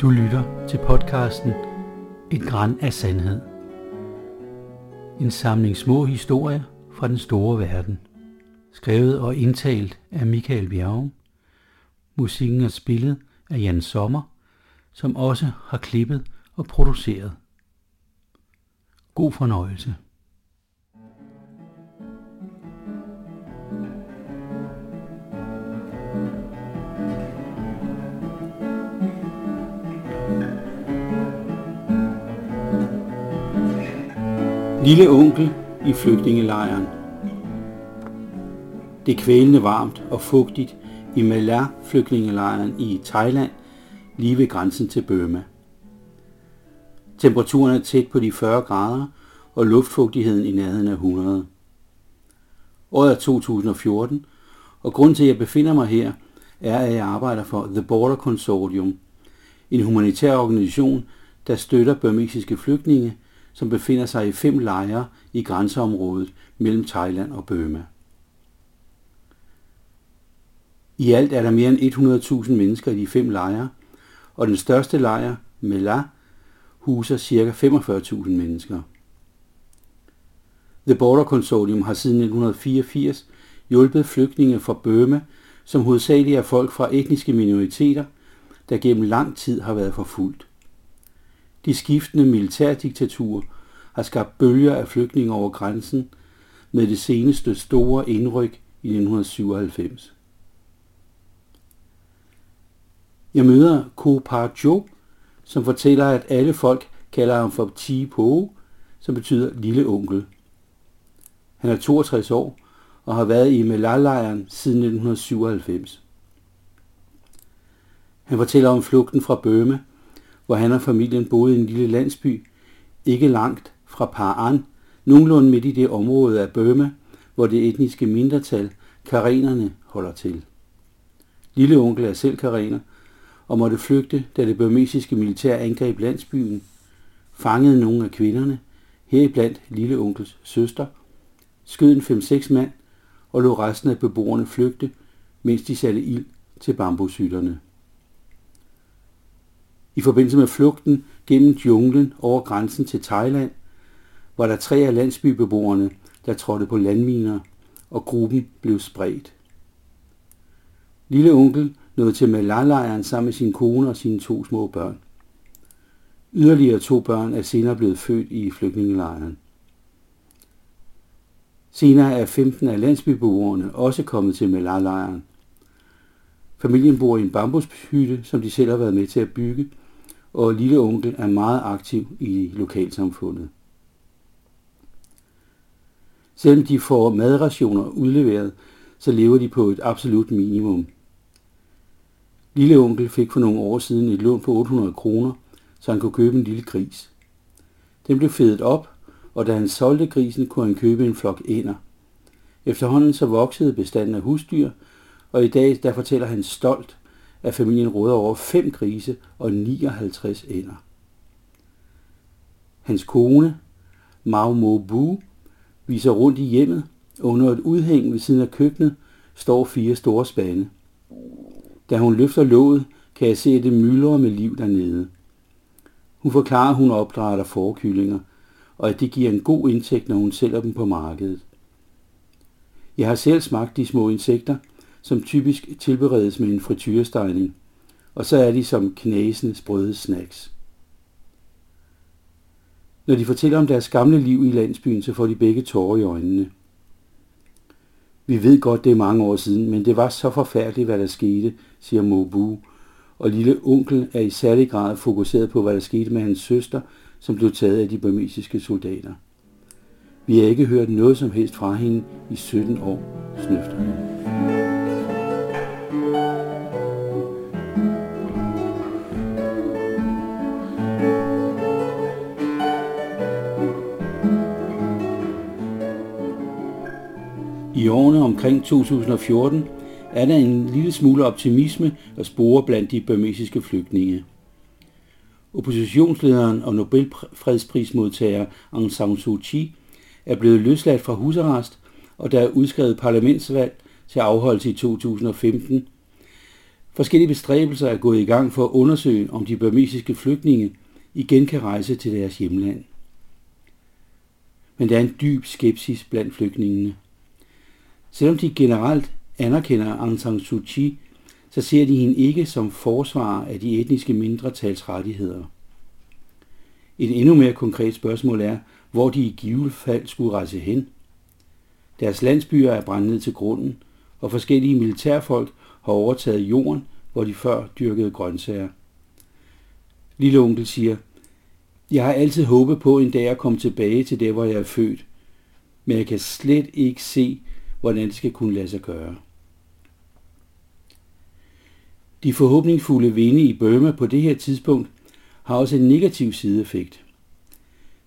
Du lytter til podcasten Et græn af sandhed. En samling små historier fra den store verden. Skrevet og indtalt af Michael Bjerg. Musikken er spillet af Jan Sommer, som også har klippet og produceret. God fornøjelse. Lille onkel i flygtningelejren. Det er kvælende varmt og fugtigt i Malar flygtningelejren i Thailand, lige ved grænsen til Burma. Temperaturen er tæt på de 40 grader, og luftfugtigheden i nærheden af 100. Året er 2014, og grund til, at jeg befinder mig her, er, at jeg arbejder for The Border Consortium, en humanitær organisation, der støtter burmesiske flygtninge som befinder sig i fem lejre i grænseområdet mellem Thailand og Burma. I alt er der mere end 100.000 mennesker i de fem lejre, og den største lejr, Mela, huser ca. 45.000 mennesker. The Border Consortium har siden 1984 hjulpet flygtninge fra Burma, som hovedsageligt er folk fra etniske minoriteter, der gennem lang tid har været forfulgt. De skiftende militærdiktaturer har skabt bølger af flygtninge over grænsen med det seneste store indryk i 1997. Jeg møder Ko Par Jo, som fortæller, at alle folk kalder ham for Ti Po, som betyder lille onkel. Han er 62 år og har været i Melalejren siden 1997. Han fortæller om flugten fra Bøme, hvor han og familien boede i en lille landsby, ikke langt fra Paran, nogenlunde midt i det område af Burma, hvor det etniske mindretal, karenerne, holder til. Lille onkel er selv karener, og måtte flygte, da det burmesiske militær angreb landsbyen, fangede nogle af kvinderne, heriblandt lille onkels søster, skød en 5-6 mand og lå resten af beboerne flygte, mens de satte ild til bambushytterne. I forbindelse med flugten gennem junglen over grænsen til Thailand, var der tre af landsbybeboerne, der trådte på landminer, og gruppen blev spredt. Lille onkel nåede til Malalejren sammen med sin kone og sine to små børn. Yderligere to børn er senere blevet født i flygtningelejren. Senere er 15 af landsbybeboerne også kommet til Malalejren. Familien bor i en bambushytte, som de selv har været med til at bygge, og lille onkel er meget aktiv i lokalsamfundet. Selvom de får madrationer udleveret, så lever de på et absolut minimum. Lille onkel fik for nogle år siden et lån på 800 kroner, så han kunne købe en lille gris. Den blev fedet op, og da han solgte grisen, kunne han købe en flok ænder. Efterhånden så voksede bestanden af husdyr, og i dag der fortæller han stolt, at familien råder over fem grise og 59 ænder. Hans kone, Mao Mo Bu, viser rundt i hjemmet, og under et udhæng ved siden af køkkenet står fire store spande. Da hun løfter låget, kan jeg se, at det myldrer med liv dernede. Hun forklarer, at hun opdrætter forkyllinger, og at det giver en god indtægt, når hun sælger dem på markedet. Jeg har selv smagt de små insekter, som typisk tilberedes med en frityrestegning, og så er de som knæsende sprøde snacks. Når de fortæller om deres gamle liv i landsbyen, så får de begge tårer i øjnene. Vi ved godt, det er mange år siden, men det var så forfærdeligt, hvad der skete, siger Mobu, og lille onkel er i særlig grad fokuseret på, hvad der skete med hans søster, som blev taget af de burmesiske soldater. Vi har ikke hørt noget som helst fra hende i 17 år, snøfter han. I årene omkring 2014 er der en lille smule optimisme at spore blandt de burmesiske flygtninge. Oppositionslederen og Nobelfredsprismodtager Aung San Suu Kyi er blevet løsladt fra husarrest, og der er udskrevet parlamentsvalg til afholdelse i 2015. Forskellige bestræbelser er gået i gang for at undersøge, om de burmesiske flygtninge igen kan rejse til deres hjemland. Men der er en dyb skepsis blandt flygtningene. Selvom de generelt anerkender Aung San Suu Kyi, så ser de hende ikke som forsvarer af de etniske mindretals rettigheder. Et endnu mere konkret spørgsmål er, hvor de i givet fald skulle rejse hen. Deres landsbyer er brændt ned til grunden, og forskellige militærfolk har overtaget jorden, hvor de før dyrkede grøntsager. Lille onkel siger, jeg har altid håbet på en dag at komme tilbage til det, hvor jeg er født, men jeg kan slet ikke se, hvordan det skal kunne lade sig gøre. De forhåbningsfulde vinde i Burma på det her tidspunkt har også en negativ sideeffekt.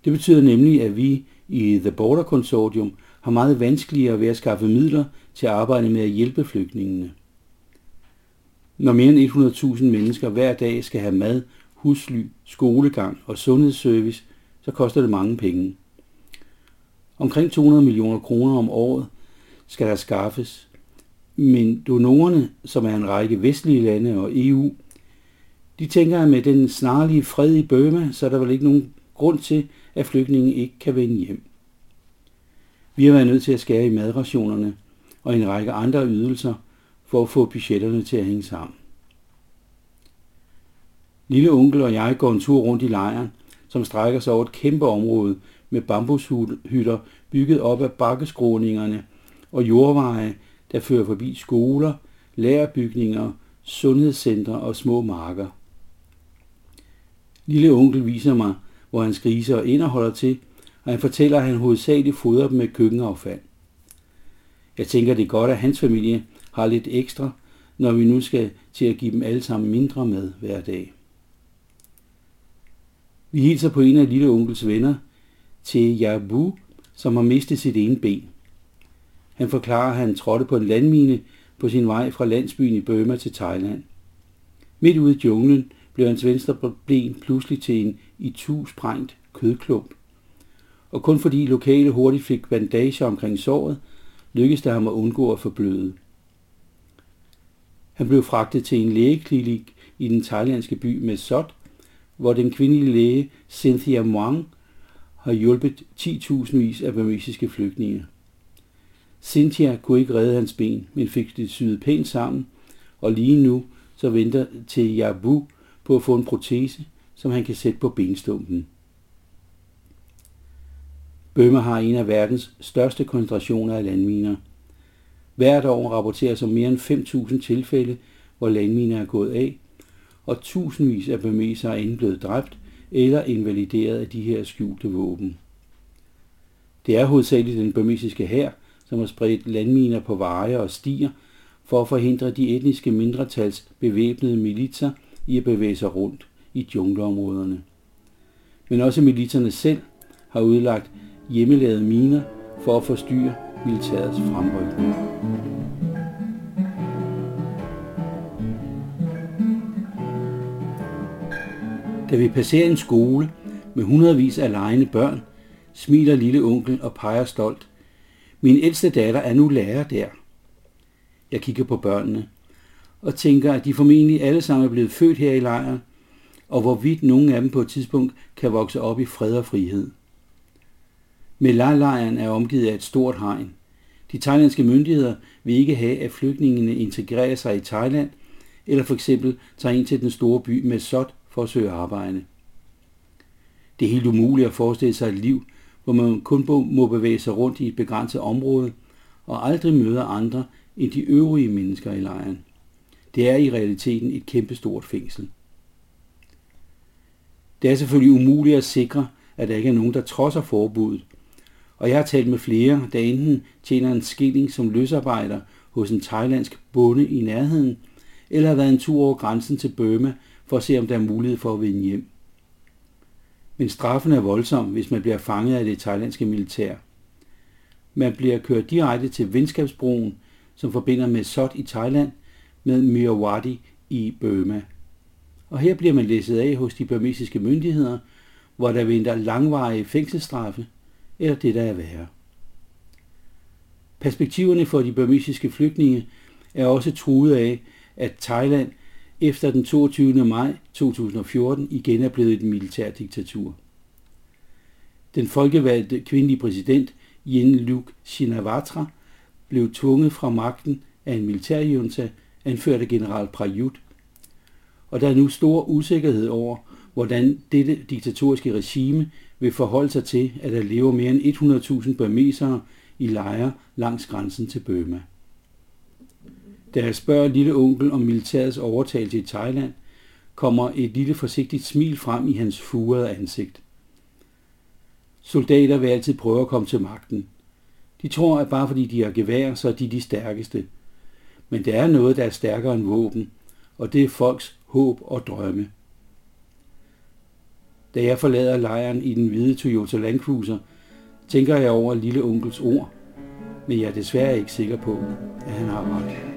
Det betyder nemlig, at vi i The Border Consortium har meget vanskeligere ved at skaffe midler til at arbejde med at hjælpe flygtningene. Når mere end 100.000 mennesker hver dag skal have mad, husly, skolegang og sundhedsservice, så koster det mange penge. Omkring 200 millioner kroner om året skal der skaffes, men donorerne, som er en række vestlige lande og EU, de tænker, at med den snarlige fred i Burma, så er der vel ikke nogen grund til, at flygtningen ikke kan vende hjem. Vi har været nødt til at skære i madrationerne og en række andre ydelser for at få budgetterne til at hænge sammen. Lille onkel og jeg går en tur rundt i lejren, som strækker sig over et kæmpe område med bambushytter bygget op af bakkeskråningerne og jordveje, der fører forbi skoler, lærerbygninger, sundhedscentre og små marker. Lille onkel viser mig, hvor hans grise og holder til, og han fortæller, at han hovedsageligt fodrer dem med køkkenaffald. Jeg tænker, det er godt, at hans familie har lidt ekstra, når vi nu skal til at give dem alle sammen mindre mad hver dag. Vi hilser på en af lille onkels venner, til Yabu, som har mistet sit ene ben. Han forklarer, at han trådte på en landmine på sin vej fra landsbyen i Burma til Thailand. Midt ude i junglen blev hans venstre ben pludselig til en i tu sprængt kødklump. Og kun fordi lokale hurtigt fik bandager omkring såret, lykkedes det ham at undgå at forbløde. Han blev fragtet til en lægeklinik i den thailandske by med Sot, hvor den kvindelige læge Cynthia Mwang har hjulpet 10.000 vis af burmesiske flygtninge. Cynthia kunne ikke redde hans ben, men fik det syet pænt sammen, og lige nu så venter til Jabu på at få en protese, som han kan sætte på benstumpen. Bømme har en af verdens største koncentrationer af landminer. Hvert år rapporteres om mere end 5.000 tilfælde, hvor landminer er gået af, og tusindvis af burmesere er enten blevet dræbt eller invalideret af de her skjulte våben. Det er hovedsageligt den burmesiske hær, som har spredt landminer på veje og stier for at forhindre de etniske mindretals bevæbnede militser i at bevæge sig rundt i jungleområderne. Men også militserne selv har udlagt hjemmelavede miner for at forstyrre militærets fremrykning. Da vi passerer en skole med hundredvis af lejende børn, smiler lille onkel og peger stolt. Min ældste datter er nu lærer der. Jeg kigger på børnene og tænker, at de formentlig alle sammen er blevet født her i lejren, og hvorvidt nogen af dem på et tidspunkt kan vokse op i fred og frihed. Melal-lejren er omgivet af et stort hegn. De thailandske myndigheder vil ikke have, at flygtningene integrerer sig i Thailand, eller for eksempel tager ind til den store by med Sot for at søge arbejde. Det er helt umuligt at forestille sig et liv, hvor man kun må bevæge sig rundt i et begrænset område og aldrig møder andre end de øvrige mennesker i lejren. Det er i realiteten et kæmpestort fængsel. Det er selvfølgelig umuligt at sikre, at der ikke er nogen, der trodser forbuddet, og jeg har talt med flere, der enten tjener en skilling som løsarbejder hos en thailandsk bonde i nærheden, eller har været en tur over grænsen til Burma for at se, om der er mulighed for at vende hjem. Men straffen er voldsom, hvis man bliver fanget af det thailandske militær. Man bliver kørt direkte til venskabsbroen, som forbinder med Sot i Thailand med Mirawaddy i Burma. Og her bliver man læsset af hos de burmesiske myndigheder, hvor der venter langvarige fængselsstraffe, eller det der er værre. Perspektiverne for de burmesiske flygtninge er også truet af, at Thailand efter den 22. maj 2014 igen er blevet et militærdiktatur. Den folkevalgte kvindelige præsident Yen Shinawatra blev tvunget fra magten af en militærjunta anført af general Prayut, og der er nu stor usikkerhed over, hvordan dette diktatoriske regime vil forholde sig til, at der lever mere end 100.000 burmesere i lejre langs grænsen til Burma. Da jeg spørger lille onkel om militærets overtagelse i Thailand, kommer et lille forsigtigt smil frem i hans furede ansigt. Soldater vil altid prøve at komme til magten. De tror, at bare fordi de har gevær, så er de de stærkeste. Men der er noget, der er stærkere end våben, og det er folks håb og drømme. Da jeg forlader lejren i den hvide Toyota Land Cruiser, tænker jeg over lille onkels ord, men jeg er desværre ikke sikker på, at han har ret.